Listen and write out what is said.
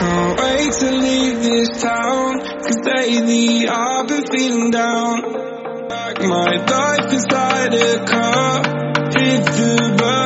can't wait to leave this town Cause lately I've been feeling down Like my life inside a car Hit the road.